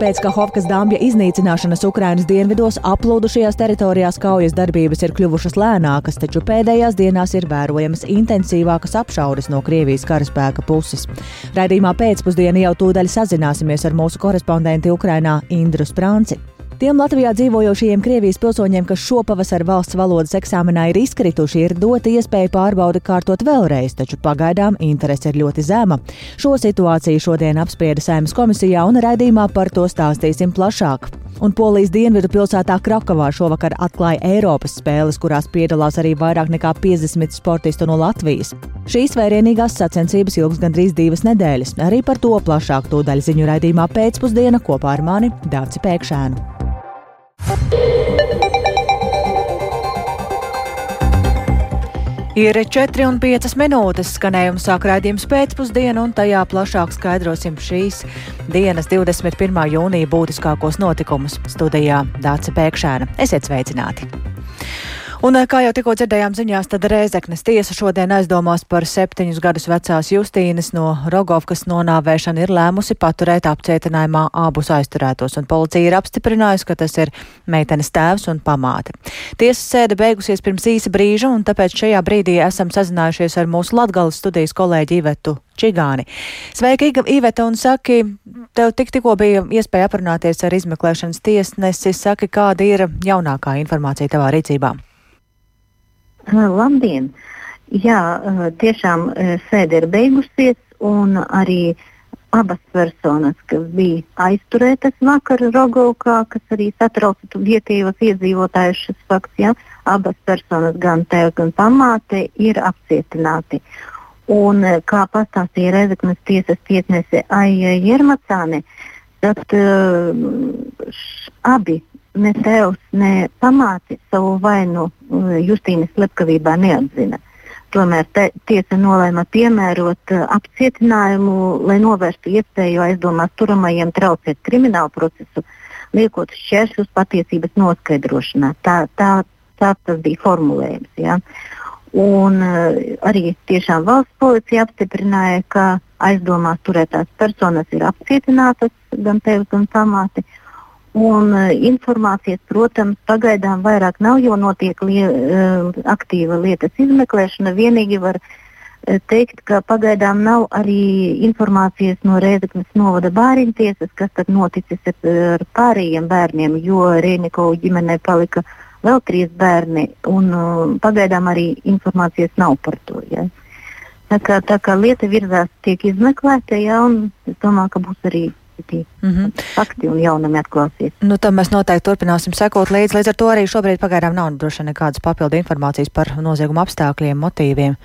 Pēc Kahovkas dambja iznīcināšanas Ukrainas dienvidos aplūdušajās teritorijās kaujas darbības ir kļuvušas lēnākas, taču pēdējās dienās ir vērojamas intensīvākas apšaudes no Krievijas karaspēka puses. Raidījumā pēcpusdienā jau tūdaļ sazināsimies ar mūsu korespondenti Ukrainā Indru Sprānci. Tiem Latvijā dzīvojošajiem Krievijas pilsoņiem, kas šopavasar valsts valodas eksāmenā ir izkrituši, ir dota iespēja pārbaudi kārtot vēlreiz, taču pagaidām interese ir ļoti zema. Šo situāciju šodien apsprieda Saimas komisijā un raidījumā par to stāstīsim plašāk. Un Polijas dienvidu pilsētā Krakavā šovakar atklāja Eiropas spēles, kurās piedalās arī vairāk nekā 50 sportistu no Latvijas. Šīs vērienīgās sacensības ilgs gandrīz divas nedēļas. Arī par to plašāk tūdaļ ziņu raidījumā pēcpusdiena kopā ar mani Dāci Pēkšēnu. Ir 4,5 minūtes skanējuma sāk raidījums pēcpusdienu, un tajā plašāk skaidrosim šīs dienas 21. jūnija būtiskākos notikumus. Studijā Dāca Pēkšēna. Esiet sveicināti! Un, kā jau tikko dzirdējām ziņās, tad Rēzeknes tiesa šodien aizdomās par septiņus gadus vecās Justīnas no Rogovkas nonāvēšanu ir lēmusi paturēt apcietinājumā abus aizturētos, un policija ir apstiprinājusi, ka tas ir meitenes tēvs un pamāte. Tiesas sēde beigusies pirms īsa brīža, un tāpēc šajā brīdī esam sazinājušies ar mūsu Latgales studijas kolēģi Ivetu Čigāni. Sveika, Iveta, un saki, tev tik tikko bija iespēja aprunāties ar izmeklēšanas tiesnesi. Saki, kāda ir jaunākā informācija tavā rīcībā? Labdien! Jā, tiešām sēde ir beigusies, un arī abas personas, kas bija aizturētas vakar Rogovkā, kas arī satrauca vietējos iedzīvotājus šis fakts, ja, abas personas, gan tēvs, gan pamāte, ir apcietināti. Un, kā pastāstīja Rezeknas tiesas tiesnese Aija Jermacāne, tad uh, š, abi ne tēvs, ne pamāci savu vainu uh, Justīnas slepkavībā neatzina. Tomēr te, tiesa nolēma piemērot uh, apcietinājumu, lai novērstu iespēju aizdomās turamajiem traucēt kriminālu procesu, liekot šķēršļus patiesības noskaidrošanā. Tā, tā, tā tas bija formulējums. Ja? Un, uh, arī tiešām valsts policija apstiprināja, ka aizdomās turētās personas ir apcietinātas gan tevis, gan pamāti. Un uh, informācijas, protams, pagaidām vairāk nav, jo notiek lie, uh, aktīva lietas izmeklēšana. Vienīgi var uh, teikt, ka pagaidām nav arī informācijas no Rēzaknes novada bāriņu tiesas, kas tad noticis ar, ar pārējiem bērniem, jo Rēnikovu ģimenē palika vēl trīs bērni, un uh, pagaidām arī informācijas nav par to. Ja. Tā kā, tā kā lieta virzās, tiek izmeklēta, ja, un es domāju, ka būs arī citi mm -hmm. fakti un jaunumi atklāsies. Nu, tam mēs noteikti turpināsim sekot līdzi. Līdz ar to arī šobrīd pagaidām nav droši nekādas papildu informācijas par nozieguma apstākļiem, motīviem.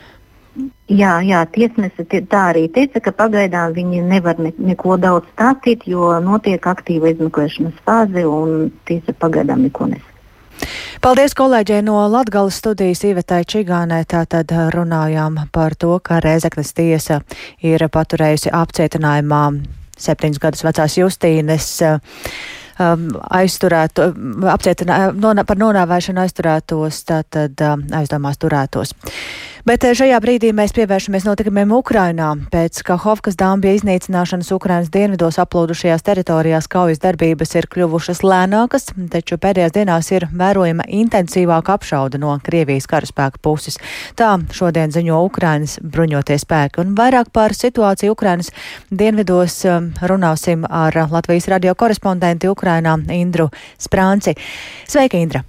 Jā, jā tiesnese tā arī teica, ka pagaidām viņi nevar ne, neko daudz stāstīt, jo notiek aktīva izmeklēšanas fāze un tiesa pagaidām neko nesaka. Paldies kolēģei no Latgales studijas Ivetai Čigānai. Tātad runājām par to, ka Rēzeknes tiesa ir paturējusi apcietinājumā septiņus gadus vecās Justīnes um, aizturētu, apcietinā, non, par nonāvēšanu aizturētos, tātad um, aizdomās turētos. Bet eh, šajā brīdī mēs pievēršamies notikumiem Ukrainā. Pēc Kahovkas dambja iznīcināšanas Ukrainas dienvidos aplūdušajās teritorijās kaujas darbības ir kļuvušas lēnākas, taču pēdējās dienās ir vērojama intensīvāka apšauda no Krievijas karaspēka puses. Tā šodien ziņo Ukrainas bruņotie spēki. Un vairāk par situāciju Ukrainas dienvidos um, runāsim ar Latvijas radio korespondentu Ukrainā Indru Sprānci. Sveika, Indra!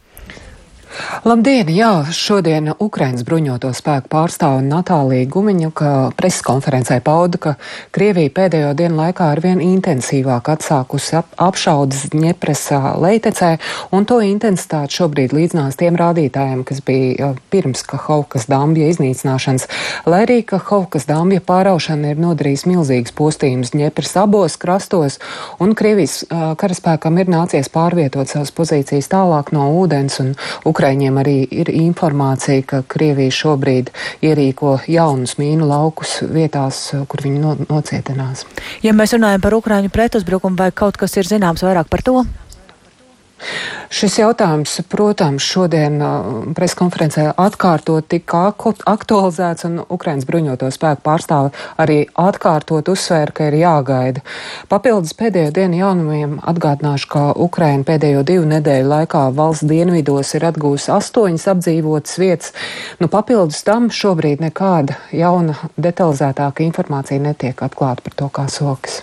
Labdien! Jā, šodien Ukrainas bruņoto spēku pārstāve Natālija Gumiņuka preskonferencē pauda, ka Krievija pēdējo dienu laikā arvien intensīvāk atsākusi ap, apšaudas Ņepresā leitecē, un to intensitāte šobrīd līdzinās tiem rādītājiem, kas bija pirms Kahovkas dambja iznīcināšanas, lai arī Kahovkas dambja pāraušana ir nodarījis milzīgas postījumus Ņepres abos krastos, un Krievijas karaspēkam ir nācies pārvietot savas pozīcijas tālāk no ūdens un Ukrainas Ukraiņiem arī ir informācija, ka Krievija šobrīd ierīko jaunus mīnu laukus vietās, kur viņi no, nocietinās. Ja mēs runājam par Ukraiņu pretuzbrukumu, vai kaut kas ir zināms vairāk par to? Šis jautājums, protams, šodien preskonferencē atkārtot tika aktualizēts, un Ukrainas bruņoto spēku pārstāvi arī atkārtot uzsvēra, ka ir jāgaida. Papildus pēdējo dienu jaunumiem atgādināšu, ka Ukraina pēdējo divu nedēļu laikā valsts dienvidos ir atgūsi astoņas apdzīvotas vietas. Nu, papildus tam šobrīd nekāda jauna detalizētāka informācija netiek atklāta par to, kā sokas.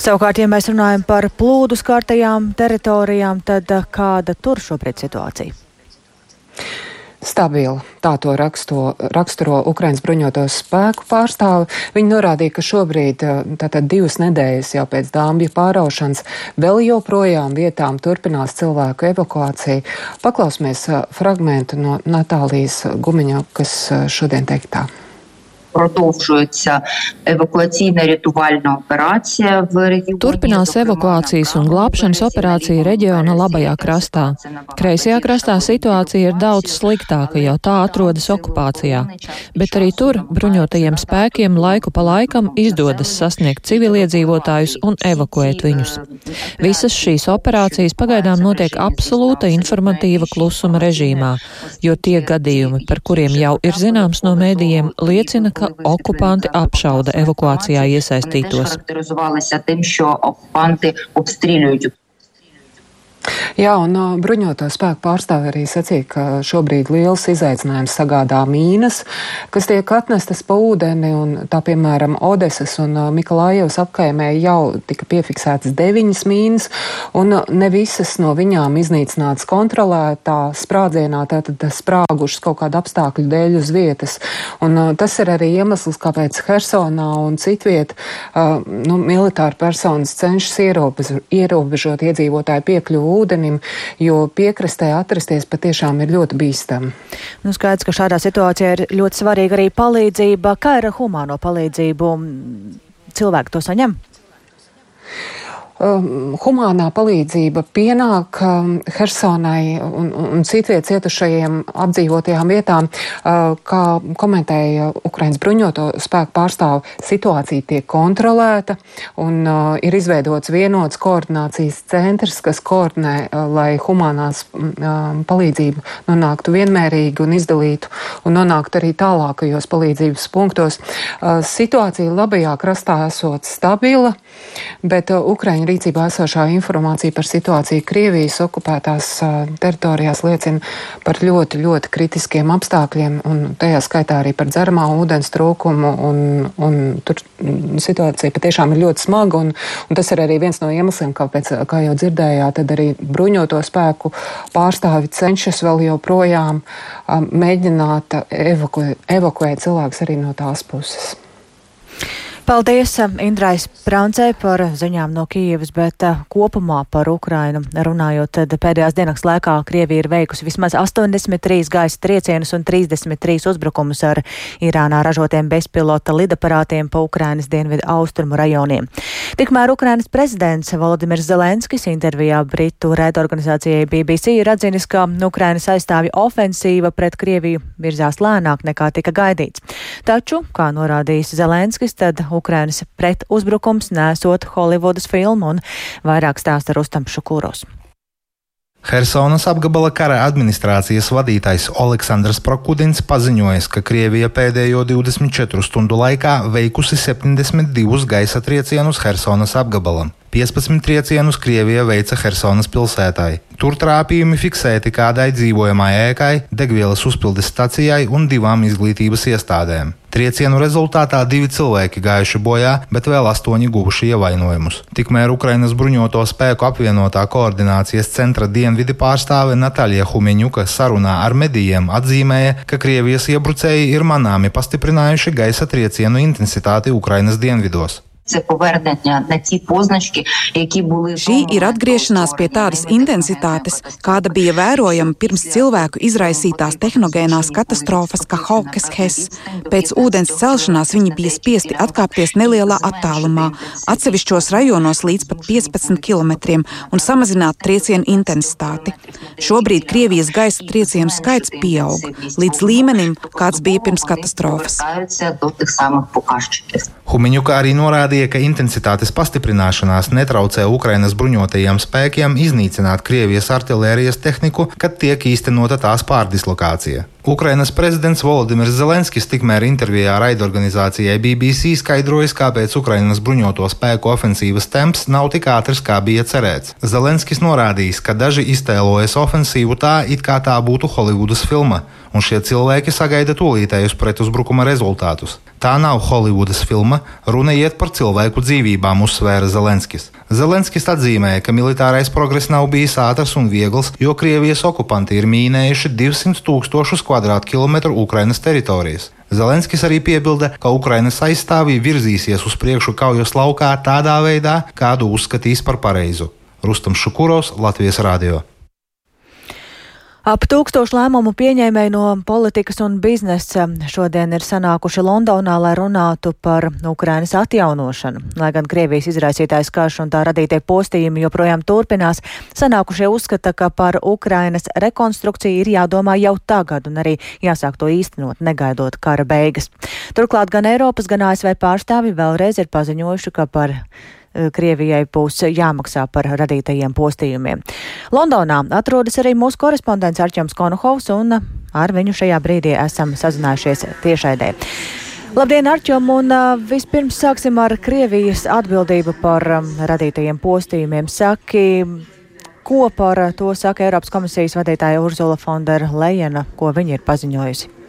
Savukārt, ja mēs runājam par plūdus kārtajām teritorijām, tad kāda tur šobrīd situācija? Stabila. Tā to raksto, raksturo Ukraiņas bruņotos spēku pārstāvi. Viņi norādīja, ka šobrīd, tātad divas nedēļas jau pēc dāmbju pāraušanas, vēl joprojām vietām turpinās cilvēku evakuācija. Paklausīsimies fragmentu no Natālijas Gumiņa, kas šodien teiktā продовжується евакуаційна-рятувальна операція в регіоні. Turpinās evakuācijas un glābšanas operācija reģiona labajā krastā. Kreisajā krastā situācija ir daudz sliktāka, jo tā atrodas okupācijā. Bet arī tur bruņotajiem spēkiem laiku pa laikam izdodas sasniegt civiliedzīvotājus un evakuēt viņus. Visas šīs operācijas pagaidām notiek absolūta informatīva klusuma režīmā, jo tie gadījumi, par kuriem jau ir zināms no mēdījiem, liecina, ka okupanti apšauda evakuācijā iesaistītos. Jā, un no bruņoto spēku pārstāvi arī sacīja, ka šobrīd liels izaicinājums sagādā mīnas, kas tiek atnestas pa ūdeni, un tā piemēram Odesas un Mikalājevas apkaimē jau tika piefiksētas deviņas mīnas, un ne visas no viņām iznīcināts kontrolētā sprādzienā, tātad sprāgušas kaut kādu apstākļu dēļ uz vietas. Un tas ir arī iemesls, kāpēc Hersonā un citviet nu, militāri personas cenšas ierobežot iedzīvotāju piekļuvu ūdenim, jo piekrastē atrasties patiešām ir ļoti bīstami. Nu, skaidrs, ka šādā situācijā ir ļoti svarīga arī palīdzība. Kā ir ar humāno palīdzību? Cilvēki to saņem? Um, humānā palīdzība pienāk um, Hersonai un, un citviet cietušajiem apdzīvotajām vietām, uh, kā komentēja Ukrainas bruņoto spēku pārstāvu, situācija tiek kontrolēta un uh, ir izveidots vienots koordinācijas centrs, kas koordinē, uh, lai humānās um, palīdzība nonāktu vienmērīgi un izdalītu un nonāktu arī tālākajos palīdzības punktos. Uh, situācija labajā krastā esot stabila, bet uh, Ukraiņu rīcībā esošā informācija par situāciju Krievijas okupētās teritorijās liecina par ļoti, ļoti kritiskiem apstākļiem, un tajā skaitā arī par dzeramā ūdens trūkumu, un, un tur situācija patiešām ir ļoti smaga, un, un tas ir arī viens no iemesliem, kāpēc, kā jau dzirdējāt, tad arī bruņoto spēku pārstāvi cenšas vēl joprojām um, mēģināt evakuēt, evakuēt cilvēkus arī no tās puses. Paldies um, Indrais Prancē par ziņām no Kijivas, bet uh, kopumā par Ukrainu runājot, tad pēdējās dienas laikā Krievija ir veikusi vismaz 83 gaisa triecienus un 33 uzbrukumus ar Irānā ražotiem bezpilota lidaparātiem pa Ukrainas dienvidu austrumu rajoniem. Tikmēr Ukrainas prezidents Volodimirs Zelenskis intervijā Britu raidorganizācijai BBC ir atzinis, ka Ukrainas aizstāvja ofensīva pret Krieviju virzās lēnāk nekā tika gaidīts. Taču, kā norādījis Zelenskis, tad Ukrainas pretuzbrukums nesot Holivudas filmu un vairāk stāsta Rustam Šukuros. Helsonas apgabala kara administrācijas vadītājs Aleksandrs Prokudins paziņoja, ka Krievija pēdējo 24 stundu laikā veikusi 72 gaisa triecienus Helsonas apgabalam. 15 triecienus Krievija veica Helsonas pilsētai. Tur trāpījumi fiksēti kādai dzīvojamai ēkai, degvielas uzpildes stacijai un divām izglītības iestādēm. Triecienu rezultātā divi cilvēki gājuši bojā, bet vēl astoņi guvuši ievainojumus. Tikmēr Ukrainas bruņoto spēku apvienotā koordinācijas centra dienvidi pārstāve Natālija Humeņuka sarunā ar medijiem atzīmēja, ka Krievijas iebrucēji ir manāmi pastiprinājuši gaisa triecienu intensitāti Ukrainas dienvidos. Це повернення на ті позначки, які були Šī ir atgriešanās pie tādas intensitātes, kāda bija vērojama pirms cilvēku izraisītās tehnogēnās katastrofas Kahokes Hes. Pēc ūdens celšanās viņi bija spiesti atkāpties nelielā attālumā, atsevišķos rajonos līdz pat 15 km un samazināt triecienu intensitāti. Šobrīd Krievijas gaisa triecienu skaits pieaug līdz līmenim, kāds bija pirms katastrofas. Humiņuka arī norādīja, ka intensitātes pastiprināšanās netraucē Ukrainas bruņotajiem spēkiem iznīcināt Krievijas artilērijas tehniku, kad tiek īstenota tās pārdislokācija. Ukrainas prezidents Volodimirs Zelenskis tikmēr intervijā raidorganizācijai BBC skaidrojis, kāpēc Ukrainas bruņoto spēku ofensīvas temps nav tik ātrs, kā bija cerēts. Zelenskis norādījis, ka daži iztēlojas ofensīvu tā, it kā tā būtu Holivudas filma, un šie cilvēki sagaida tūlītējus pretuzbrukuma rezultātus. Tā nav Holivudas filma, runa iet par cilvēku dzīvībām, uzsvēra Zelenskis. Zelenskis atzīmēja, ka militārais progress nav bijis ātrs un viegls, jo Krievijas okupanti ir mīnējuši 200 tūkstošus kvadrātkilometru Ukrainas teritorijas. Zelenskis arī piebilda, ka Ukrainas aizstāvji virzīsies uz priekšu kaujas laukā tādā veidā, kādu uzskatīs par pareizu. Rustam Šukuros, Latvijas Rādio. Ap tūkstošu lēmumu pieņēmēji no politikas un biznesa šodien ir sanākuši Londonā, lai runātu par Ukrainas atjaunošanu. Lai gan Krievijas izraisītājs karš un tā radītie postījumi joprojām turpinās, sanākušie uzskata, ka par Ukrainas rekonstrukciju ir jādomā jau tagad un arī jāsāk to īstenot, negaidot kara beigas. Turklāt gan Eiropas, gan ASV pārstāvi vēlreiz ir paziņojuši, ka par Krievijai būs jāmaksā par radītajiem postījumiem. Londonā atrodas arī mūsu korespondents Arčuns Konohovs, un ar viņu šajā brīdī esam sazinājušies tiešaidē. Labdien, Arčom, un uh, vispirms sāksim ar Krievijas atbildību par um, radītajiem postījumiem. Saki, ko par to saka Eiropas komisijas vadītāja Urzula Fondera Lejena, ko viņa ir paziņojusi?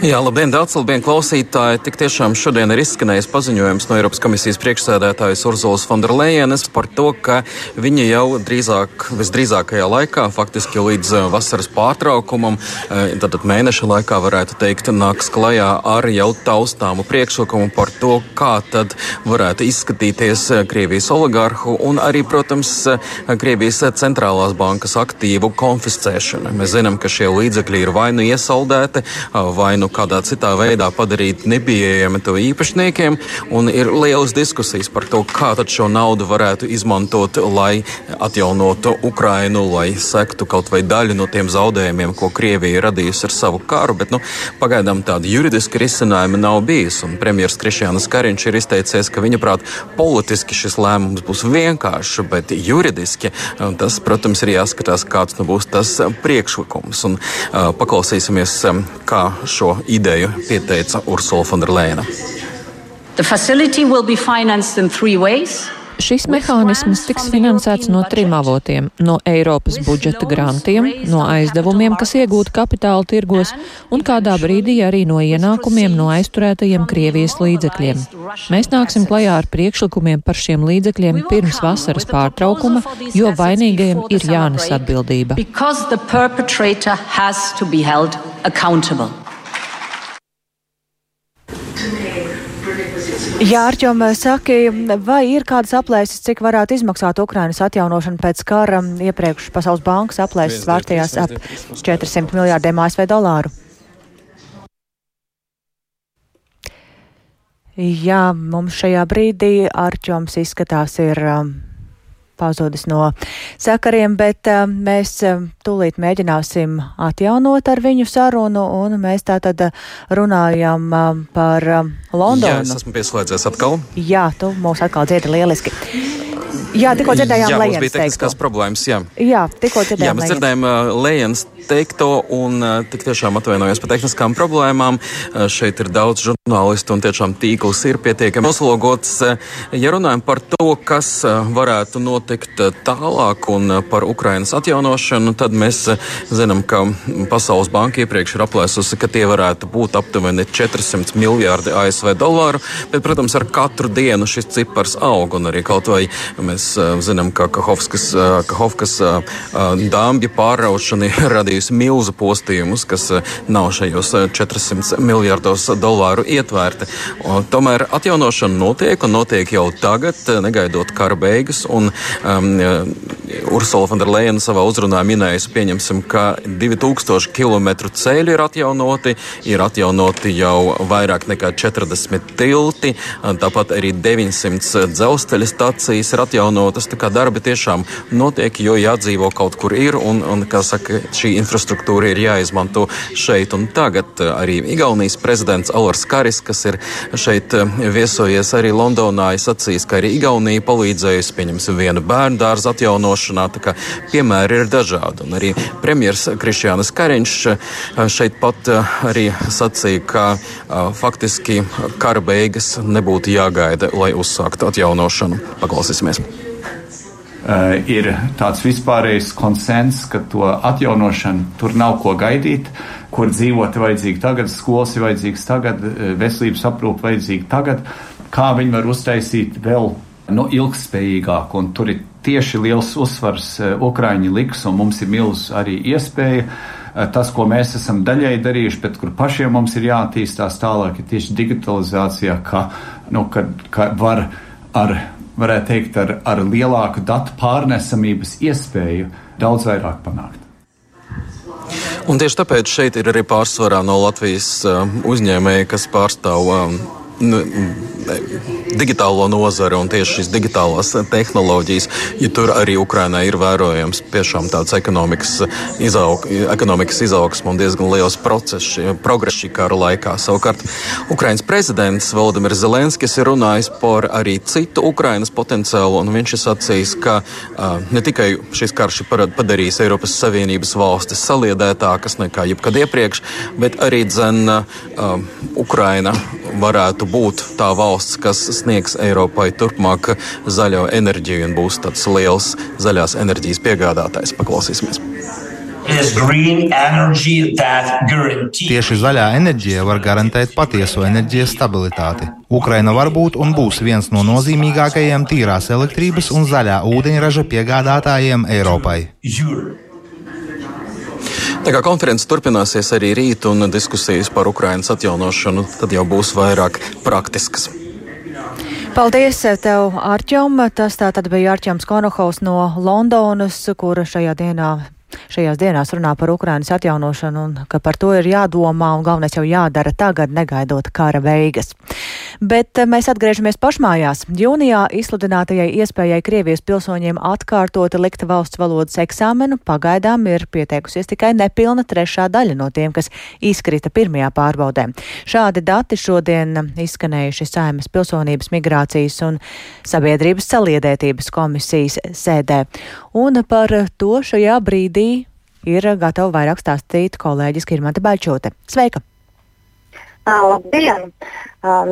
Jā, labdien, daudz labdien, klausītāji. Tik tiešām šodien ir izskanējis paziņojums no Eiropas komisijas priekšsēdētājas Urzulas Fonderlejenes par to, ka viņa jau drīzāk, visdrīzākajā laikā, faktiski līdz eh, vasaras pārtraukumam, eh, mēneša laikā varētu teikt, nāks klajā ar jau taustāmu priekšlikumu par to, kā tad varētu izskatīties eh, Krievijas oligarhu un arī, protams, Krievijas centrālās bankas aktīvu konfiscēšana. Mēs zinām, ka šie līdzekļi ir vai nu iesaldēti, vai nu kādā citā veidā padarīt nepieejami to īpašniekiem. Ir lielas diskusijas par to, kā šo naudu varētu izmantot, lai atjaunotu Ukrainu, lai sektu kaut vai daļu no tiem zaudējumiem, ko Krievija radījusi ar savu karu. Bet nu, pagaidām tāda juridiska risinājuma nav bijis. Premjerministrs Krišjāns Kariņš ir izteicies, ka viņa prāt politiski šis lēmums būs vienkāršs, bet juridiski tas, protams, ir jāskatās, kāds nu būs tas priekšlikums. Un, uh, paklausīsimies, kā šo ideju pieteica Ursula Fonderleina. Šis mehānisms tiks finansēts no trim avotiem - no Eiropas budžeta grantiem, no aizdevumiem, kas iegūti kapitāla tirgos, un kādā brīdī arī no ienākumiem no aizturētajiem Krievijas līdzekļiem. Mēs nāksim klajā ar priekšlikumiem par šiem līdzekļiem pirms vasaras pārtraukuma, jo vainīgajiem ir jānes atbildība. Jā, Arčom, saki, vai ir kādas aplēses, cik varētu izmaksāt Ukrainas atjaunošana pēc kara? Iepriekš Pasaules bankas aplēses vērtījās ap 400 miljārdiem ASV dolāru. Jā, mums šajā brīdī Arčoms izskatās ir. Um, pazudis no sakariem, bet uh, mēs uh, tūlīt mēģināsim atjaunot ar viņu sarunu, un mēs tātad runājam uh, par Londonu. Jā, es esmu pieslēdzies atkal. Jā, tu mūs atkal dzirdi lieliski. Jā, tikko dzirdējām Lējas teikto. Jā, tehniskās problēmas, jā. Jā, tikko dzirdējām. Jā, mēs dzirdējām Lējens teikto un tik tiešām atvainojos par tehniskām problēmām. Šeit ir daudz žurnālistu un tiešām tīkls ir pietiekami uzlogots. Uh, ja runājam par to, kas varētu notikt tālāk un par Ukrainas atjaunošanu, tad mēs zinām, ka Pasaules banka iepriekš ir aplēsusi, ka tie varētu būt aptuveni 400 miljārdi ASV dolāru, bet, protams, ar katru dienu šis cipars aug un arī kaut vai mēs uh, zinām, ka Kahovskas, uh, Kahovkas uh, dāmbja pārraušana ir radījusi milzu postījumus, kas uh, nav šajos 400 miljardos dolāru ietvērti. Un, tomēr atjaunošana notiek un notiek jau tagad, negaidot kara beigas. Un, um, Ursula von der Leyen savā uzrunā minējusi, pieņemsim, ka 2000 km ceļi ir atjaunoti, ir atjaunoti jau vairāk nekā 40 tilti, tāpat arī 900 dzelzceļa stacijas ir atjaunoti atjaunotas. Darbi tiešām notiek, jo jādzīvo kaut kur ir, un, un saka, šī infrastruktūra ir jāizmanto šeit un tagad. Arī Igaunijas prezidents Alars Karis, kas ir šeit viesojies arī Londonā, ir sacījis, ka arī Igaunija palīdzējusi, pieņemsim, vienu bērnu dārzu atjaunošanā. Piemēri ir dažādi. Un arī premjers Krišjānis Kariņš šeit pat arī sacīja, ka faktiski kara beigas nebūtu jāgaida, lai uzsāktu atjaunošanu. Paklausīsimies! Uh, ir tāds vispārējs konsens, ka to atjaunošanu tur nav ko gaidīt, kur dzīvot vajadzīgi tagad, skolas ir vajadzīgas tagad, veselības aprūpe vajadzīga tagad, kā viņi var uztaisīt vēl nu, ilgspējīgāk. Un tur ir tieši liels uzsvars uh, Ukraiņi liks, un mums ir milz arī iespēja. Tas, ko mēs esam daļai darījuši, bet kur pašiem mums ir jāattīstās tālāk, ir tieši digitalizācijā, ka, nu, ka, ka var ar varētu teikt, ar, ar lielāku datu pārnesamības iespēju daudz vairāk panākt. Un tieši tāpēc šeit ir arī pārsvarā no Latvijas uh, uzņēmēji, kas pārstāv nu, digitālo nozari un tieši šīs digitālās tehnoloģijas, ja tur arī Ukrainā ir vērojams tiešām tāds ekonomikas, izaug, ekonomikas izaugsme un diezgan liels process, progress šī kara laikā. Savukārt Ukrainas prezidents Valdemirs Zelenskis ir runājis par arī citu Ukrainas potenciālu, un viņš ir sacījis, ka ne tikai šis karš ir padarījis Eiropas Savienības valstis saliedētākas nekā jebkad iepriekš, bet arī dzen Ukraina varētu būt tā valsts, kas sniegs Eiropai turpmāk zaļo enerģiju un būs tāds liels zaļās enerģijas piegādātājs. Paklausīsimies! Tieši zaļā enerģija var garantēt patieso enerģijas stabilitāti. Ukraina var būt un būs viens no nozīmīgākajiem tīrās elektrības un zaļā ūdeņraža piegādātājiem Eiropai. Tā kā konferences turpināsies arī rīt un diskusijas par Ukrainas atjaunošanu, tad jau būs vairāk praktiskas. Paldies tev, Arčom. Tas tā tad bija Arčoms Konohaus no Londonas, kura šajā dienā šajās dienās runā par Ukrainas atjaunošanu un ka par to ir jādomā un galvenais jau jādara tagad, negaidot kara beigas. Bet eh, mēs atgriežamies pašmājās. Jūnijā izsludinātajai iespējai Krievijas pilsoņiem atkārtoti likt valsts valodas eksāmenu pagaidām ir pieteikusies tikai nepilna trešā daļa no tiem, kas izkrita pirmajā pārbaudē. Šādi dati šodien izskanējuši Saimas pilsonības migrācijas un sabiedrības saliedētības komisijas sēdē. Un par to šajā brīdī ir gatava vairāk stāstīt kolēģis Kirmata Baļķote. Sveika! Labdien!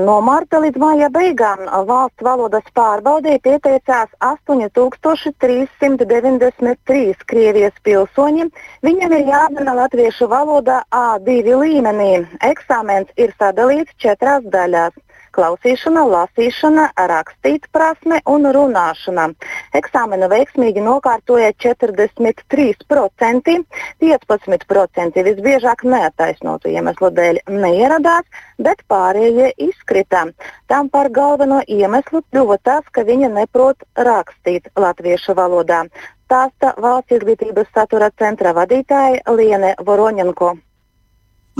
No marta līdz māja beigām valsts valodas pārbaudē pieteicās 8393 Krievijas pilsoņi. Viņiem ir jāzina latviešu valoda A2 līmenī. Eksāmens ir sadalīts četrās daļās klausīšana, lasīšana, rakstīt prasme un runāšana. Eksāmenu veiksmīgi nokārtoja 43%, 15% visbiežāk neataisnotu iemeslu dēļ neieradās, bet pārējie izkrita. Tam par galveno iemeslu kļuva tas, ka viņa neprot rakstīt latviešu valodā. Stāsta valsts izglītības satura centra vadītāja Liene Voroņenko.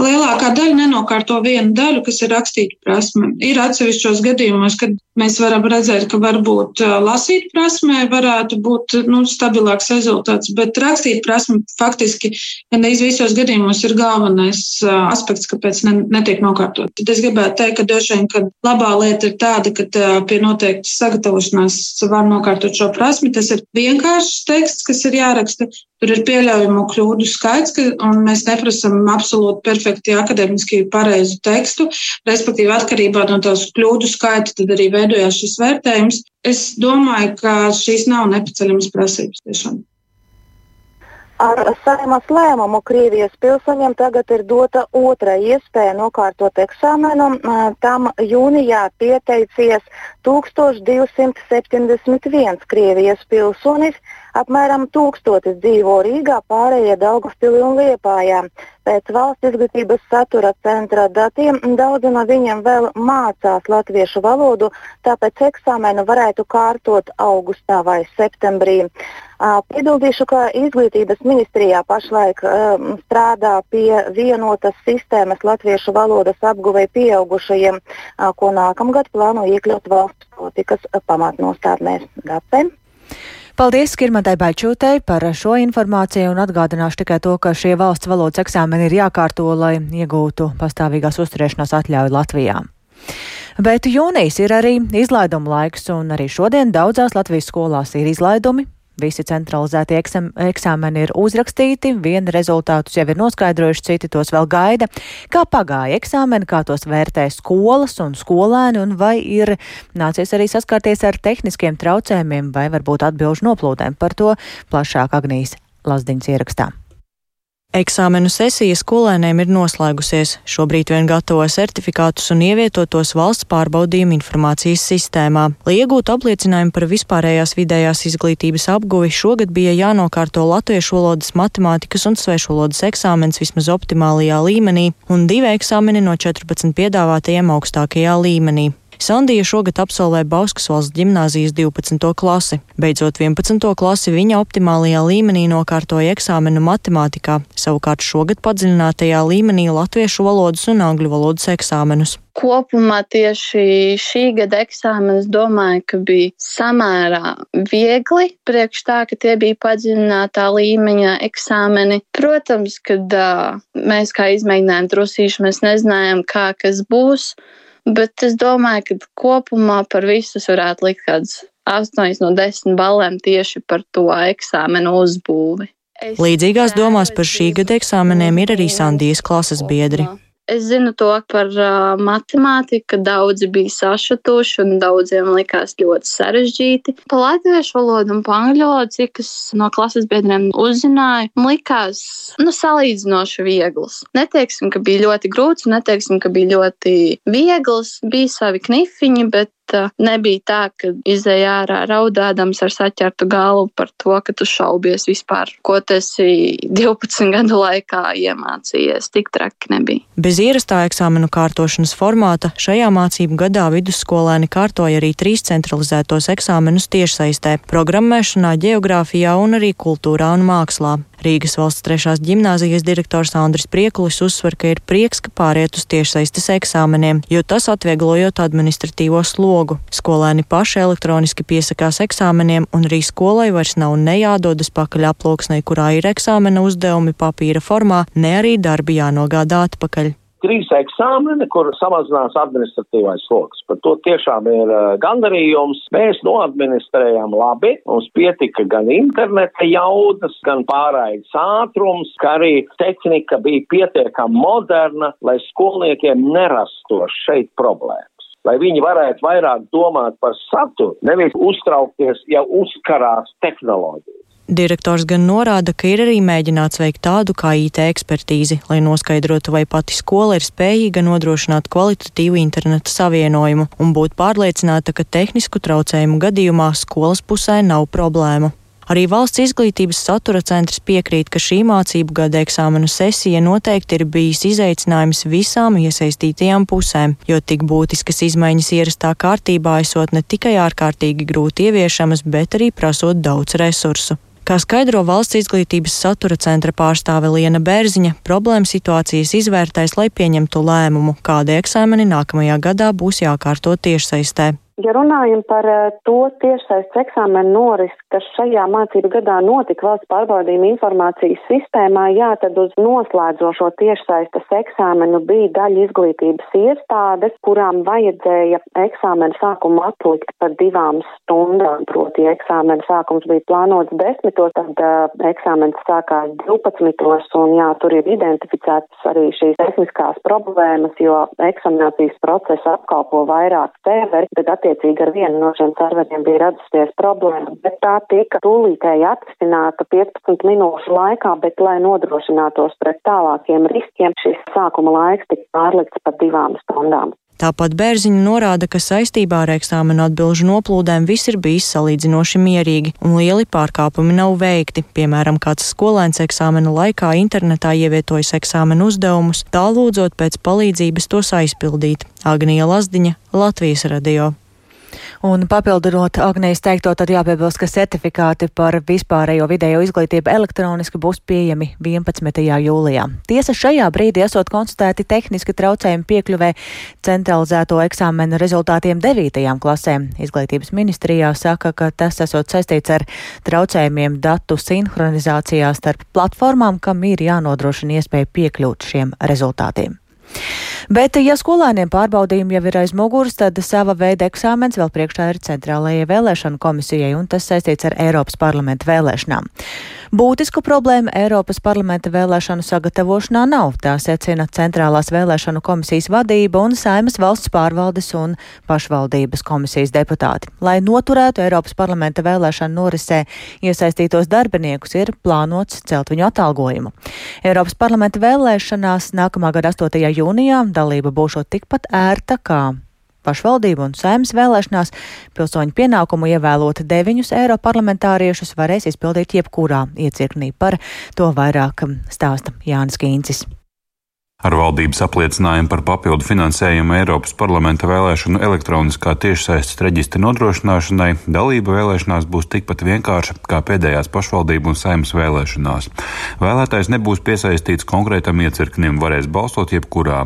Lielākā daļa nenokārto vienu daļu, kas ir rakstīta prasme. Ir atsevišķos gadījumos, kad mēs varam redzēt, ka varbūt lasīt prasmē varētu būt nu, stabilāks rezultāts, bet rakstīt prasme faktiski gandrīz visos gadījumos ir galvenais aspekts, kāpēc ne, netiek nokārtot. Tad es gribētu teikt, ka droši vien, ka labā lieta ir tāda, ka pie noteiktas sagatavošanās var nokārtot šo prasmi. Tas ir vienkāršs teksts, kas ir jāraksta, Tur ir pieļaujamo kļūdu skaits, ka, un mēs neprasām absolūti perfekti akadēmiski pareizu tekstu. Respektīvi, atkarībā no tās kļūdu skaita, tad arī veidojās šis vērtējums. Es domāju, ka šīs nav nepaceļamas prasības tiešām. Ar saimas lēmumu Krievijas pilsoņiem tagad ir dota otra iespēja nokārtot eksāmenu. Tam jūnijā pieteicies 1271 Krievijas pilsonis, Apmēram tūkstotis dzīvo Rīgā, pārējie Daugavpilī un Liepājā. Pēc valsts izglītības satura centra datiem daudzi no viņiem vēl mācās latviešu valodu, tāpēc eksāmenu varētu kārtot augustā vai septembrī. Piebildīšu, ka izglītības ministrijā pašlaik um, strādā pie vienotas sistēmas latviešu valodas apguvei pieaugušajiem, uh, ko nākamgad plāno iekļaut valsts politikas pamatnostādnēs. Gapem. Paldies Skirmatai Baičūtei par šo informāciju un atgādināšu tikai to, ka šie valsts valodas eksāmeni ir jākārto, lai iegūtu pastāvīgās uzturēšanās atļauju Latvijā. Bet jūnijas ir arī izlaiduma laiks, un arī šodien daudzās Latvijas skolās ir izlaidumi. Visi centralizētie eksam, eksāmeni ir uzrakstīti, viena rezultātus jau ir noskaidrojuši, citi tos vēl gaida. Kā pagāja eksāmeni, kā tos vērtē skolas un skolēni, un vai ir nācies arī saskarties ar tehniskiem traucējumiem vai varbūt atbilžu noplūdēm. Par to plašāk Agnijas Lazdiņas ierakstā. Eksāmenu sesija skolēniem ir noslēgusies. Šobrīd vien gatavo certifikātus un ievietotos valsts pārbaudījuma informācijas sistēmā. Lai iegūtu apliecinājumu par vispārējās vidējās izglītības apguvi, šogad bija jānokārto latviešu valodas, matemātikas un svešu valodas eksāmens vismaz optimālajā līmenī un divi eksāmeni no 14 piedāvātajiem augstākajā līmenī. Sandija šogad absolvē Bauskas valsts ģimnāzijas 12. klasi. Beidzot 11. klasi viņa optimālajā līmenī nokārtoja eksāmenu matemātikā, savukārt šogad padziļinātajā līmenī latviešu valodas un angļu valodas eksāmenus. Kopumā tieši šī gada eksāmenis domāju, ka bija samērā viegli, priekš tā, ka tie bija padziļinātā līmeņa eksāmeni. Protams, kad uh, mēs kā izmēģinājām trusīšu, mēs nezinājām, kā kas būs. Bet es domāju, ka kopumā par visus varētu likt kāds 8 no 10 balēm tieši par to eksāmenu uzbūvi. Līdzīgās domās par šī gada eksāmeniem ir arī Sandijas klases biedri. Es zinu to par uh, matemātiku, ka daudzi bija sašutuši un daudziem likās ļoti sarežģīti. Pa latviešu valodu un pa angļu valodu, cik es no klases biedriem uzzināju, likās nu, salīdzinoši viegls. Neteiksim, ka bija ļoti grūts, neteiksim, ka bija ļoti viegls. Bija savi knifiņi, bet nebija tā, ka izēja ārā raudādams ar saķertu galvu par to, ka tu šaubies vispār, ko tas 12 gadu laikā iemācījies. Tik traki nebija. Bez ierastā eksāmenu kārtošanas formāta šajā mācību gadā vidusskolēni kārtoja arī trīs centralizētos eksāmenus tiešsaistē - programmēšanā, geogrāfijā un arī kultūrā un mākslā. Rīgas valsts trešās ģimnāzijas direktors Andris Priekulis uzsver, ka ir prieks, ka pāriet uz tiešsaistes eksāmeniem, jo tas atvieglojot administratīvo slogu. Skolēni paši elektroniski piesakās eksāmeniem, un arī skolai vairs nav ne jādodas pakaļ aploksnei, kurā ir eksāmena uzdevumi papīra formā, ne arī darbi jānogādā atpakaļ trīs eksāmeni, kur samazinās administratīvais sloks. Par to tiešām ir uh, gandarījums. Mēs noadministrējām labi, mums pietika gan interneta jaudas, gan pārraides ātrums, kā arī tehnika bija pietiekami moderna, lai skolniekiem nerastos šeit problēmas lai viņi varētu vairāk domāt par saturu, nevis uztraukties, ja uzkarās tehnoloģijas. Direktors gan norāda, ka ir arī mēģināts veikt tādu kā IT ekspertīzi, lai noskaidrotu, vai pati skola ir spējīga nodrošināt kvalitatīvu interneta savienojumu un būt pārliecināta, ka tehnisku traucējumu gadījumā skolas pusē nav problēmu. Arī valsts izglītības satura centrs piekrīt, ka šī mācību gada eksāmenu sesija noteikti ir bijis izaicinājums visām iesaistītajām pusēm, jo tik būtiskas izmaiņas ierastā kārtībā esot ne tikai ārkārtīgi grūti ieviešamas, bet arī prasot daudz resursu. Kā skaidro valsts izglītības satura centra pārstāve Liena Bērziņa, problēma situācijas izvērtēs, lai pieņemtu lēmumu, kādi eksāmeni nākamajā gadā būs jākārto tiešsaistē. Ja runājam par eh, to tiešsaistes eksāmenu norisi, kas šajā mācību gadā notika valsts pārbaudījuma informācijas sistēmā, jā, tad uz noslēdzošo tiešsaistes eksāmenu bija daļa izglītības iestādes, kurām vajadzēja eksāmenu sākumu atlikt par divām stundām, proti eksāmenu sākums bija plānots desmitos, tad uh, eksāmens sākās 12. un jā, tur ir identificētas arī šīs tehniskās problēmas, jo eksaminācijas procesu apkalpo vairāk serveri, bet attiecīgi ar vienu no šiem serveriem bija radusies problēma, bet tā tika tūlītēji atrisināta 15 minūšu laikā, bet, lai nodrošinātos pret tālākiem riskiem, šis sākuma laiks tika pārlikts par divām stundām. Tāpat Bērziņa norāda, ka saistībā ar eksāmenu atbilžu noplūdēm viss ir bijis salīdzinoši mierīgi un lieli pārkāpumi nav veikti. Piemēram, kāds skolēns eksāmena laikā internetā ievietojas eksāmenu uzdevumus, tā lūdzot pēc palīdzības tos aizpildīt. Agnija Lazdiņa, Latvijas radio. Un papildinot Agnijas teikto, tad jāpiebilst, ka certifikāti par vispārējo vidējo izglītību elektroniski būs pieejami 11. jūlijā. Tiesa šajā brīdī esot konstatēti tehniski traucējumi piekļuvē centralizēto eksāmenu rezultātiem 9. klasēm. Izglītības ministrijā saka, ka tas esot saistīts ar traucējumiem datu sinhronizācijā starp platformām, kam ir jānodrošina iespēja piekļūt šiem rezultātiem. Bet, ja skolēniem pārbaudījumi jau ir aiz muguras, tad sava veida eksāmens vēl priekšā ir Centrālajai vēlēšanu komisijai, un tas saistīts ar Eiropas parlamenta vēlēšanām. Būtisku problēmu Eiropas parlamenta vēlēšanu sagatavošanā nav, tā secina Centrālās vēlēšanu komisijas vadība un Saimas valsts pārvaldes un pašvaldības komisijas deputāti. Lai noturētu Eiropas parlamenta vēlēšanu norisē iesaistītos darbiniekus, ir plānots celt viņu atalgojumu. Eiropas parlamenta vēlēšanās nākamā gada 8 jūnijā dalība būšot tikpat ērta kā pašvaldību un saimnes vēlēšanās pilsoņu pienākumu ievēlot deviņus eiroparlamentāriešus varēs izpildīt jebkurā iecirknī. Par to vairāk stāsta Jānis Kīncis. Ar valdības apliecinājumu par papildu finansējumu Eiropas parlamenta vēlēšanu elektroniskā tiešsaistes reģistra nodrošināšanai dalība vēlēšanās būs tikpat vienkārša kā pēdējās pašvaldību un saimnes vēlēšanās. Vēlētājs nebūs piesaistīts konkrētam iecirknim, varēs balsot jebkurā.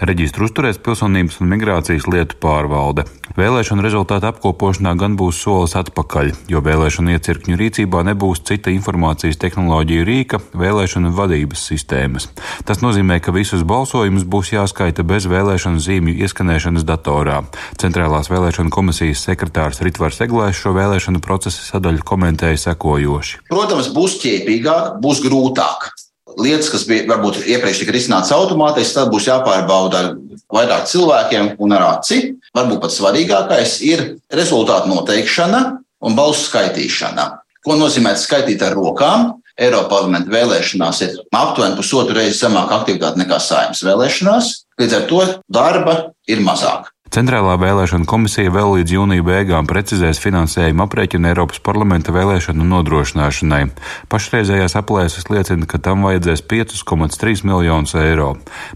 Reģistru uzturēs pilsonības un migrācijas lietu pārvalde. Vēlēšanu rezultātu apkopošanā gan būs solis atpakaļ, jo vēlēšanu iecirkņu rīcībā nebūs cita informācijas tehnoloģija rīka vēlēšanu vadības sistēmas. Tas nozīmē, ka visus balsojumus būs jāskaita bez vēlēšanu zīmju ieskanēšanas datorā. Centrālās vēlēšanu komisijas sekretārs Ritvars Eglājs šo vēlēšanu procesa sadaļu komentēja sekojoši. Protams, būs ķēpīgāk, būs grūtāk. Lietas, kas bija varbūt iepriekš tika risināts automātiski, tad būs jāpārbauda ar vairāk cilvēkiem un ar aci. Varbūt pats svarīgākais ir rezultātu noteikšana un balsu skaitīšana. Ko nozīmē skaitīt ar rokām? Eiropas parlamenta vēlēšanās ir aptuveni pusotru reizi zemāka aktivitāte nekā saimnes vēlēšanās. Līdz ar to darba ir mazāk. Centrālā vēlēšana komisija vēl līdz jūnija beigām precizēs finansējumu aprēķinu Eiropas parlamenta vēlēšanu nodrošināšanai. Pašreizējās aplēses liecina, ka tam vajadzēs 5,3 miljonus eiro.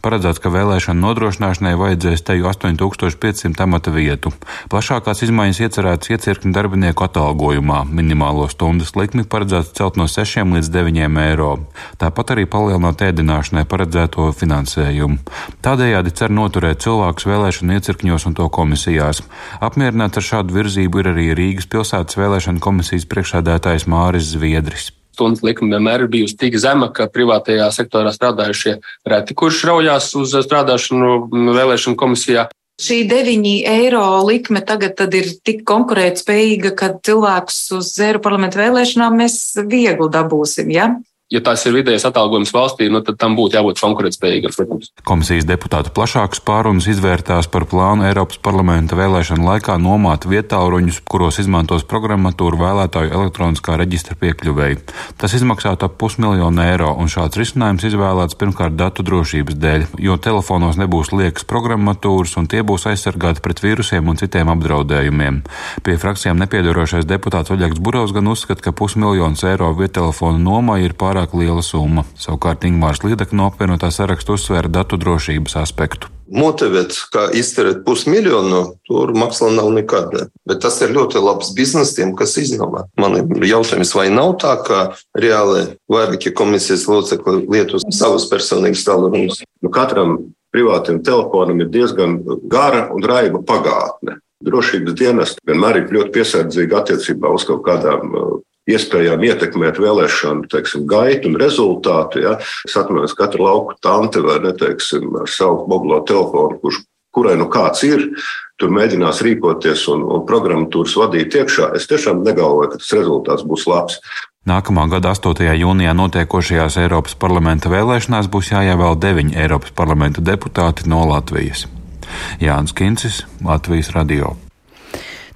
Paredzēts, ka vēlēšanu nodrošināšanai vajadzēs teju 8500 amata vietu. Plašākās izmaiņas iecerētas iecirkņu darbinieku atalgojumā. Minimālo stundas likmi paredzēts celt no 6 līdz 9 eiro. Tāpat arī palielināt ēdināšanai paredzēto finansējumu. Tādējādi cer noturēt cilvēkus vēlēšanu iecirkņos un to komisijās. Apmierināts ar šādu virzību ir arī Rīgas pilsētas vēlēšana komisijas priekšsēdētājs Māris Zviedris stundas likme vienmēr ir bijusi tik zema, ka privātajā sektorā strādājušie reti, kurš raujās uz strādāšanu vēlēšanu komisijā. Šī 9 eiro likme tagad ir tik konkurētspējīga, ka cilvēkus uz Eiropas parlamentu vēlēšanām mēs viegli dabūsim. Ja? Ja tas ir vidējais atalgojums valstī, nu, tad tam būtu jābūt konkurētspējīgam, protams. Komisijas deputātu plašākas pārunas izvērtās par plānu Eiropas parlamenta vēlēšanu laikā nomāt vietāluņus, kuros izmantos programmatūru vēlētāju elektroniskā reģistra piekļuvēji. Tas izmaksātu ap pusmiljonu eiro, un šāds risinājums izvēlēts pirmkārt datu drošības dēļ, jo telefonos nebūs liekas programmatūras, un tie būs aizsargāti pret vīrusiem un citiem apdraudējumiem. Pie frakcijām nepiedarošais deputāts Oļegs Burovs gan uzskata, ka pusmiljons eiro viettelefonu nomai ir pārāk pārāk liela summa. Savukārt Ingmārs Līdaka no apvienotā saraksta uzsvēra datu drošības aspektu. Motivēt, kā izterēt pusmiljonu, tur maksā nav nekad. Bet tas ir ļoti labs bizness tiem, kas iznomā. Man ir jautājums, vai nav tā, ka reāli vairākie komisijas locekļi lieto savus personīgus tālruņus? Nu, katram privātam telefonam ir diezgan gara un raiba pagātne. Drošības dienas vienmēr ir ļoti piesardzīgi attiecībā uz kaut kādām iespējām ietekmēt vēlēšanu teiksim, gaitu un rezultātu. Ja. Es atceros, ka katra lauka tante vai neteiksim, ar savu mobilo telefonu, kurš, kurai nu kāds ir, tur mēģinās rīkoties un, un programmatūras vadīt iekšā. Es tiešām negalvoju, ka tas rezultāts būs labs. Nākamā gada 8. jūnijā notiekošajās Eiropas parlamenta vēlēšanās būs jāievēl deviņi Eiropas parlamenta deputāti no Latvijas. Jānis Kincis, Latvijas radio.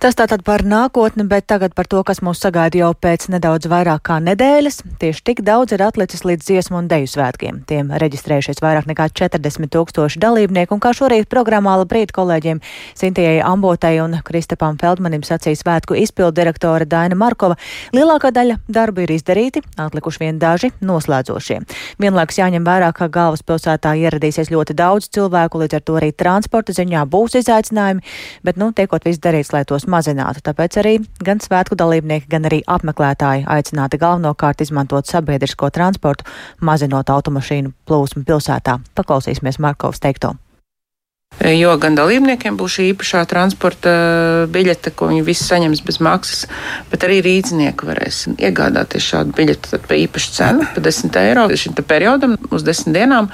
Tas tātad par nākotni, bet tagad par to, kas mūs sagaida jau pēc nedaudz vairāk kā nedēļas. Tieši tik daudz ir atlicis līdz dziesmu un deju svētkiem. Tiem reģistrējušies vairāk nekā 40 tūkstoši dalībnieku, un kā šorīt programmā labrīt kolēģiem Sintijai Ambotai un Kristapam Feldmanim sacīja svētku izpildu direktore Daina Markova, lielākā daļa darbu ir izdarīti, atlikuši vien daži noslēdzošie. Vienlaikus jāņem vērā, ka galvaspilsētā ieradīsies ļoti daudz cilvēku, līdz ar to arī transporta ziņā būs izaicinājumi, bet, nu, tiekot viss darīts, lai tos mazinātu. Tāpēc arī gan svētku dalībnieki, gan arī apmeklētāji aicināti galvenokārt izmantot sabiedrisko transportu, mazinot automašīnu plūsmu pilsētā. Paklausīsimies Markovs teikto. Jo gan dalībniekiem būs šī īpašā transporta biļete, ko viņi visi saņems bez maksas, bet arī rīznieki varēs iegādāties šādu biļeti par īpašu cenu, par 10 eiro šim periodam, uz 10 dienām.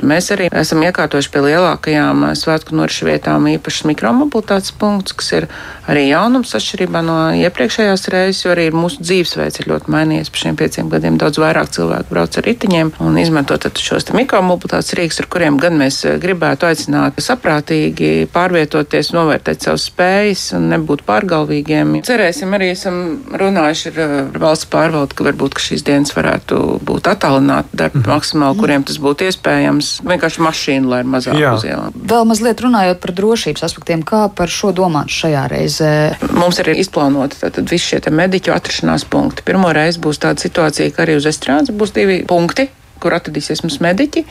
Mēs arī esam iekārtojuši pie lielākajām svētku norišu vietām īpašas mikromobilitātes punktus, kas ir arī jaunums atšķirībā no iepriekšējās reizes, jo arī mūsu dzīvesveids ir ļoti mainījies. Pa šiem pieciem gadiem daudz vairāk cilvēku brauc ar ritiņiem un izmanto šos mikromobilitātes rīks, ar kuriem gan mēs gribētu aicināt saprātīgi pārvietoties, novērtēt savas spējas un nebūt pārgalvīgiem. Cerēsim, arī esam runājuši ar, ar valsts pārvaldu, ka varbūt ka šīs dienas varētu būt attālināti darbi mm. maksimāli, kuriem tas būtu iespējams. Vienkārši mašīna, lai ir mazāk Jā. uz ielām. Vēl mazliet runājot par drošības aspektiem, kā par šo domāt šajā reizē? Mums ir izplānoti tātad visi šie mediķu atrašanās punkti. Pirmo reizi būs tāda situācija, ka arī uz estrādes būs divi punkti kur atradīsies mums mediķi.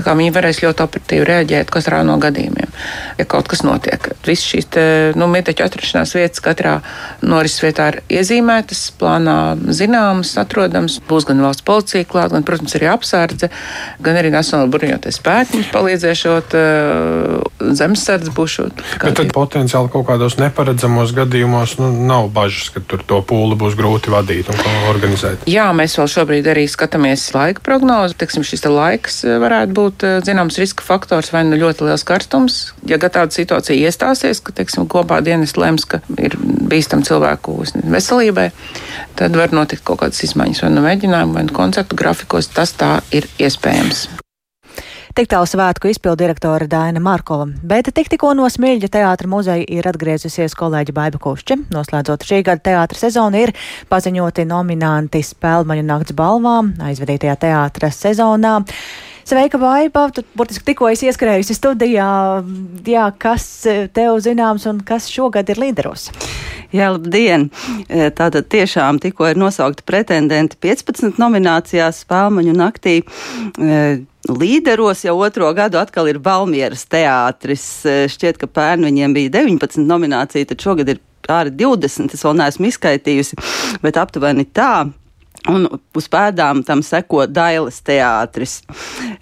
Viņi varēs ļoti operatīvi reaģēt katrā no gadījumiem, ja kaut kas notiek. Visas šīs te, nu, mediķu atrašanās vietas katrā norises vietā ir iezīmētas, plānā zināmas, atrodamas. Būs gan valsts policija klāt, gan, protams, arī apsardze, gan arī Nacionāla bruņoties spēki mums palīdzēšot, uh, zemesardze būšot. Bet tad potenciāli kaut kādos neparedzamos gadījumos nu, nav bažas, ka tur to pūli būs grūti vadīt un organizēt. Jā, mēs vēl šobrīd arī skatāmies laika prognozi teiksim, šis te laiks eh, varētu būt eh, zināms riska faktors vai nu ļoti liels karstums. Ja tāda situācija iestāsies, ka teiksim, kopā dienas lems, ka ir bīstam cilvēku veselībai, tad var notikt kaut kādas izmaiņas vai nu mēģinājumu, vai nu koncertu grafikos. Tas tā ir iespējams. Tik tālu svētku izpildu direktore Daina Markova, bet tik tikko no Smilģa teātra muzeja ir atgriezusies kolēģi Baiba Kušķe. Noslēdzot šī gada teātra sezonu ir paziņoti nominanti Spēlmaņu nakts balvām aizvedītajā teātra sezonā. Sveika, Vaiba! Tu burtiski tikko esi ieskrējusi studijā. Jā, kas tev zināms un kas šogad ir līderos? Jā, labdien! Tātad tiešām tikko ir nosaukti pretendenti 15 nominācijās Spēlmaņu naktī līderos jau otro gadu atkal ir Valmieras teātris. Eh, šķiet, ka pērn viņiem bija 19 nominācija, tad šogad ir pāri 20. Es vēl neesmu izskaitījusi, bet aptuveni tā. Un uz pēdām tam seko Dailas teātris.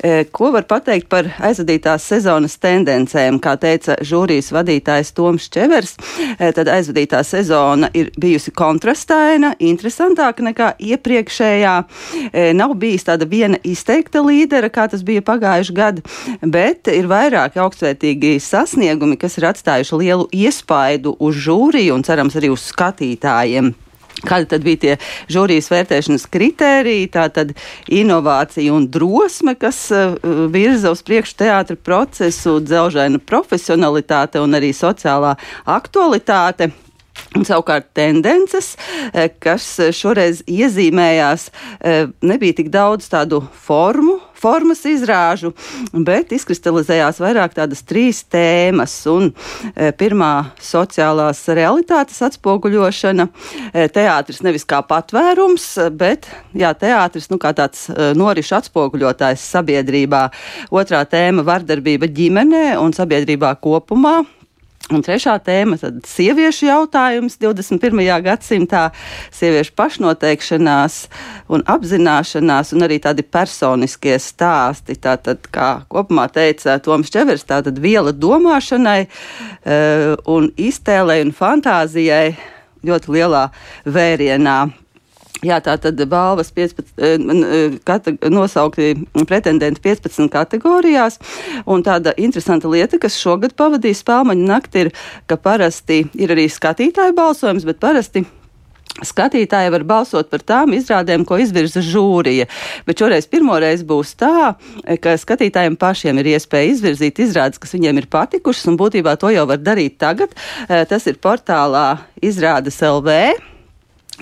E, ko var pateikt par aizvadītās sezonas tendencēm? Kā teica žūrijas vadītājs Toms Čevers, e, tad aizvadītā sezona ir bijusi kontrastaina, interesantāka nekā iepriekšējā. E, nav bijis tāda viena izteikta līdera, kā tas bija pagājuši gadu, bet ir vairāki augstvērtīgi sasniegumi, kas ir atstājuši lielu iespaidu uz žūriju un cerams arī uz skatītājiem. Kādi tad bija tie žūrijas vērtēšanas kritēriji? Tā tad inovācija un drosme, kas uh, virza uz priekšu teātra procesu, dzelžaina profesionalitāte un arī sociālā aktualitāte. Un savukārt tendences, eh, kas šoreiz iezīmējās, eh, nebija tik daudz tādu formu, formas izrāžu, bet izkristalizējās vairāk tādas trīs tēmas. Un, e, pirmā - sociālās realitātes atspoguļošana. Teātris nevis kā patvērums, bet jā, teātris nu, kā tāds norišu atspoguļotājs sabiedrībā. Otrā tēma - vardarbība ģimenē un sabiedrībā kopumā. Un trešā tēma - sieviešu jautājums 21. gadsimtā, sieviešu pašnoteikšanās un apzināšanās, un arī tādi personiskie stāsti. Tātad, kā kopumā teica Toms Čevers, tātad viela domāšanai uh, un iztēlei un fantāzijai ļoti lielā vērienā. Jā, tā tad balvas 15, eh, eh, kate, nosaukti pretendenti 15 kategorijās. Un tāda interesanta lieta, kas šogad pavadīja spēlmaņu nakti, ir, ka parasti ir arī skatītāju balsojums, bet parasti Skatītāji var balsot par tām izrādēm, ko izvirza žūrija, bet šoreiz pirmoreiz būs tā, ka skatītājiem pašiem ir iespēja izvirzīt izrādes, kas viņiem ir patikušas, un būtībā to jau var darīt tagad. Eh, tas ir portālā izrādes LV.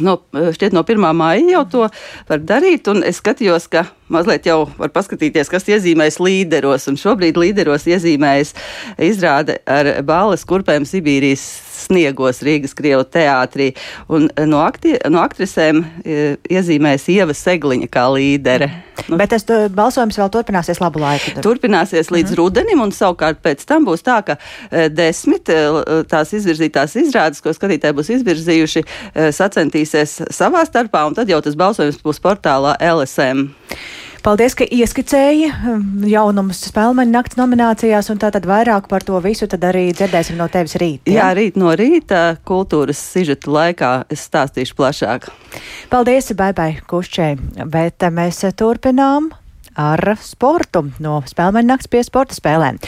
No, šķiet, no 1. māja jau to var darīt, un es skatījos, ka mazliet jau var paskatīties, kas iezīmēs līderos, un šobrīd līderos iezīmējas izrāde ar bāles kurpēm Sibīrijas sniegos Rīgas Krievu teātrī. Un eh, no, akti, no aktrisēm eh, iezīmēs Ieva Segliņa kā līdere. Nu, Bet tas balsojums vēl turpināsies labu laiku. Tad. Turpināsies līdz mm. rudenim, un savukārt pēc tam būs tā, ka desmit tās izvirzītās izrādes, ko skatītāji būs izvirzījuši, e, sacentīsies savā starpā, un tad jau tas balsojums būs portālā LSM. Paldies, ka ieskicēji um, jaunumus spēlmeņa nakts nominācijās, un tātad vairāk par to visu tad arī dzirdēsim no tevis rīt. Ja? Jā, rīt no rīta kultūras sižeta laikā es stāstīšu plašāk. Paldies, Baibai Kušķei, bet mēs turpinām ar sportu no spēlmeņa nakts pie sporta spēlēm.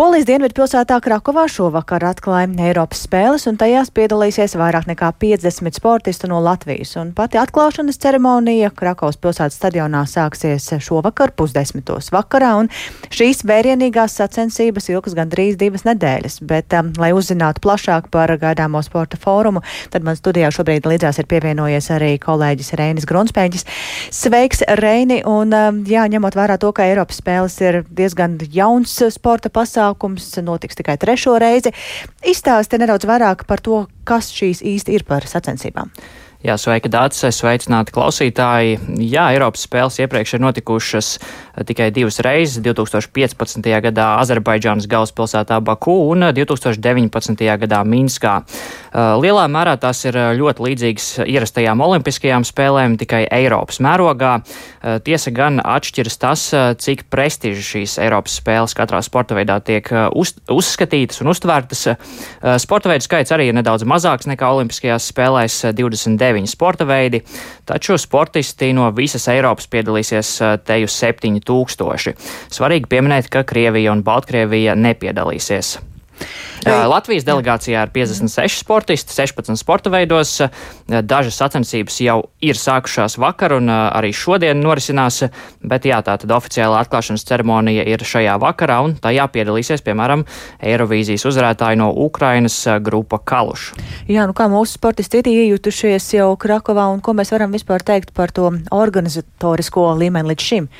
Polijas dienvidu pilsētā Krakovā šovakar atklāja Eiropas spēles, un tajās piedalīsies vairāk nekā 50 sportistu no Latvijas. Un pati atklāšanas ceremonija Krakovas pilsētas stadionā sāksies šovakar pusdesmitos vakarā, un šīs vērienīgās sacensības ilgs gandrīz divas nedēļas. Bet, um, lai uzzinātu plašāk par gaidāmo sporta fórumu, tad man studijā šobrīd līdzās ir pievienojies arī kolēģis Reinis Grunspēģis. Sveiks, Reini! Un, um, jā, ņemot vērā to, ka Eiropas spēles ir diezgan jauns sporta pasākums, notiks tikai trešo reizi. Izstāsti nedaudz vairāk par to, kas šīs īsti ir par sacensībām. Jā, sveika, Dārts, sveicināti klausītāji. Jā, Eiropas spēles iepriekš ir notikušas eh, tikai divas reizes - 2015. gadā Azerbaidžānas galvaspilsētā Baku un 2019. gadā Minskā. Eh, lielā mērā tās ir eh, ļoti līdzīgas ierastajām olimpiskajām spēlēm, tikai Eiropas mērogā. Tiesa gan atšķiras tas, cik prestiži šīs Eiropas spēles katrā sporta veidā tiek uz, uzskatītas un uztvērtas. Sporta veidu skaits arī ir nedaudz mazāks nekā olimpiskajās spēlēs - 29 deviņi sporta veidi, taču sportisti no visas Eiropas piedalīsies teju 7000. Svarīgi pieminēt, ka Krievija un Baltkrievija nepiedalīsies. Latvijas delegācijā ir 56 sportisti, 16 sporta veidos. Dažas sacensības jau ir sākušās vakar un arī šodien norisinās, bet jā, tā tad oficiāla atklāšanas ceremonija ir šajā vakarā un tajā piedalīsies, piemēram, Eirovīzijas uzvarētāji no Ukrainas grupa Kaluš. Jā, nu kā mūsu sportisti ir iejutušies jau Krakovā un ko mēs varam vispār teikt par to organizatorisko līmeni līdz šim?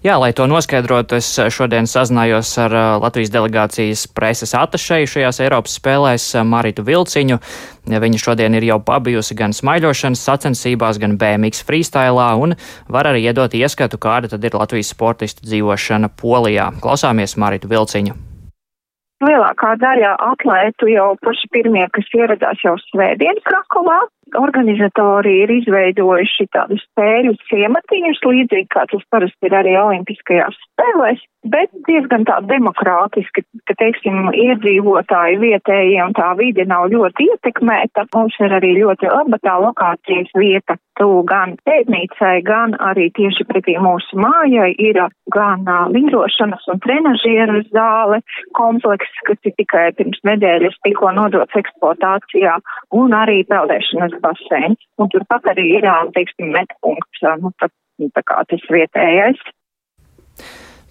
Jā, lai to noskaidrotu, es šodien sazinājos ar uh, Latvijas delegācijas preses atašeju šajās Eiropas spēlēs uh, Maritu Vilciņu. Viņa šodien ir jau pabijusi gan smaiļošanas sacensībās, gan BMX freestylā un var arī iedot ieskatu, kāda tad ir Latvijas sportistu dzīvošana Polijā. Klausāmies Maritu Vilciņu. Lielākā daļa atlētu jau paši pirmie, kas ieradās jau svētdien Krakovā, organizatori ir izveidojuši tādus spēļu ciematiņus, līdzīgi kā tas parasti ir arī Olimpiskajās spēlēs, bet diezgan tā demokrātiski, ka, teiksim, iedzīvotāji vietējie un tā vide nav ļoti ietekmēta. Mums ir arī ļoti laba tā lokācijas vieta, tuvu gan pētnīcai, gan arī tieši pretī mūsu mājai ir gan uh, vingrošanas un trenažieru zāle komplekss, kas ir tikai pirms nedēļas tikko nodots eksploatācijā, un arī peldēšanas basēns. Un turpat arī ir, teiksim, metpunkts, nu, tā, tā kā tas vietējais.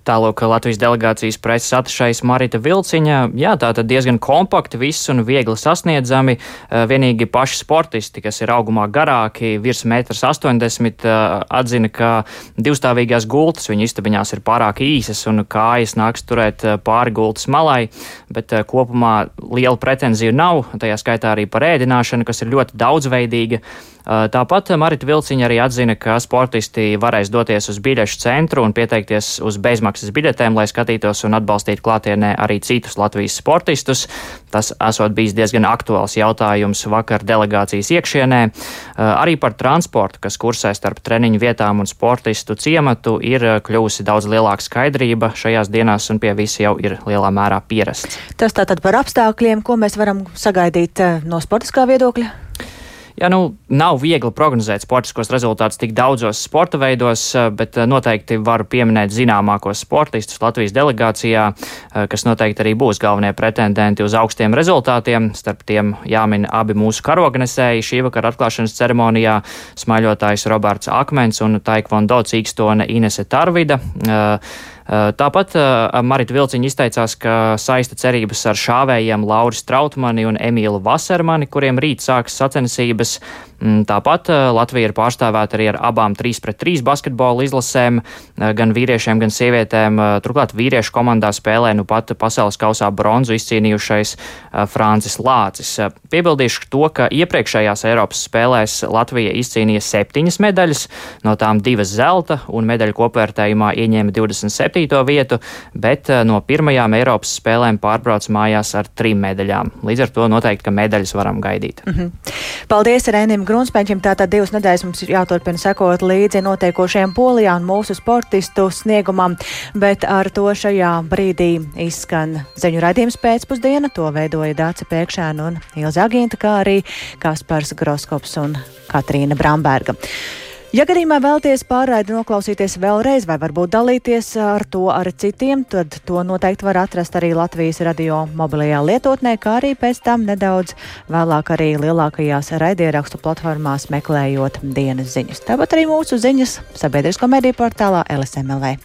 Tālāk Latvijas delegācijas preses atšais Marita Vilciņa. Jā, tā tad diezgan kompakti viss un viegli sasniedzami. Eh, vienīgi paši sportisti, kas ir augumā garāki, virs 1,80 m, eh, atzina, ka divstāvīgās gultas viņu istabiņās ir pārāk īsas un kājas nāks turēt eh, pāri gultas malai, bet kopumā liela pretenzija nav, tajā skaitā arī par ēdināšanu, kas ir ļoti daudzveidīga. Tāpat Marita Vilciņa arī atzina, ka sportisti varēs doties uz biļešu centru un pieteikties uz bezmaksas biļetēm, lai skatītos un atbalstītu klātienē arī citus Latvijas sportistus. Tas esot bijis diezgan aktuāls jautājums vakar delegācijas iekšienē. Arī par transportu, kas kursē starp treniņu vietām un sportistu ciematu, ir kļuvusi daudz lielāka skaidrība šajās dienās un pie visi jau ir lielā mērā pierasts. Tas tātad par apstākļiem, ko mēs varam sagaidīt no sportiskā viedokļa? Jā, nu, nav viegli prognozēt sportiskos rezultātus tik daudzos sporta veidos, bet noteikti varu pieminēt zināmākos sportistus Latvijas delegācijā, kas noteikti arī būs galvenie pretendenti uz augstiem rezultātiem. Starp tiem jāmin abi mūsu karognesēji šī vakara atklāšanas ceremonijā - smaiļotājs Roberts Akmens un taikvondo cīkstone Inese Tarvida. Tāpat Marita Vilciņa izteicās, ka saista cerības ar šāvējiem Lauris Trautmani un Emīlu Vasermani, kuriem rīt sāks sacensības. Mm, tāpat Latvija ir pārstāvēta arī ar abām 3 pret 3 basketbola izlasēm, gan vīriešiem, gan sievietēm. Turklāt vīriešu komandā spēlē nu pat pasaules kausā bronzu izcīnījušais Francis Lācis. Piebildīšu to, ka iepriekšējās Eiropas spēlēs Latvija izcīnīja septiņas medaļas, no tām divas zelta un medaļu kopvērtējumā ieņēma 27 septīto vietu, bet eh, no pirmajām Eiropas spēlēm pārbrauc mājās ar trim medaļām. Līdz ar to noteikti, ka medaļas varam gaidīt. Mm -hmm. Paldies Rēnim Grunspēņķim. Tātad divas nedēļas mums jāturpina sekot līdzi notiekošajiem Polijā un mūsu sportistu sniegumam, bet ar to šajā brīdī izskan ziņu raidījums pēcpusdiena. To veidoja Dāca Pēkšēna un Ilza Agīnta, kā arī Kaspars Groskops un Katrīna Bramberga. Ja gadījumā vēlaties pārraidi noklausīties vēlreiz, vai varbūt dalīties ar to ar citiem, tad to noteikti var atrast arī Latvijas radio mobilajā lietotnē, kā arī pēc tam nedaudz vēlāk arī lielākajās raidierakstu platformās meklējot dienas ziņas. Tāpat arī mūsu ziņas sabiedrisko mediju portālā LSMLV.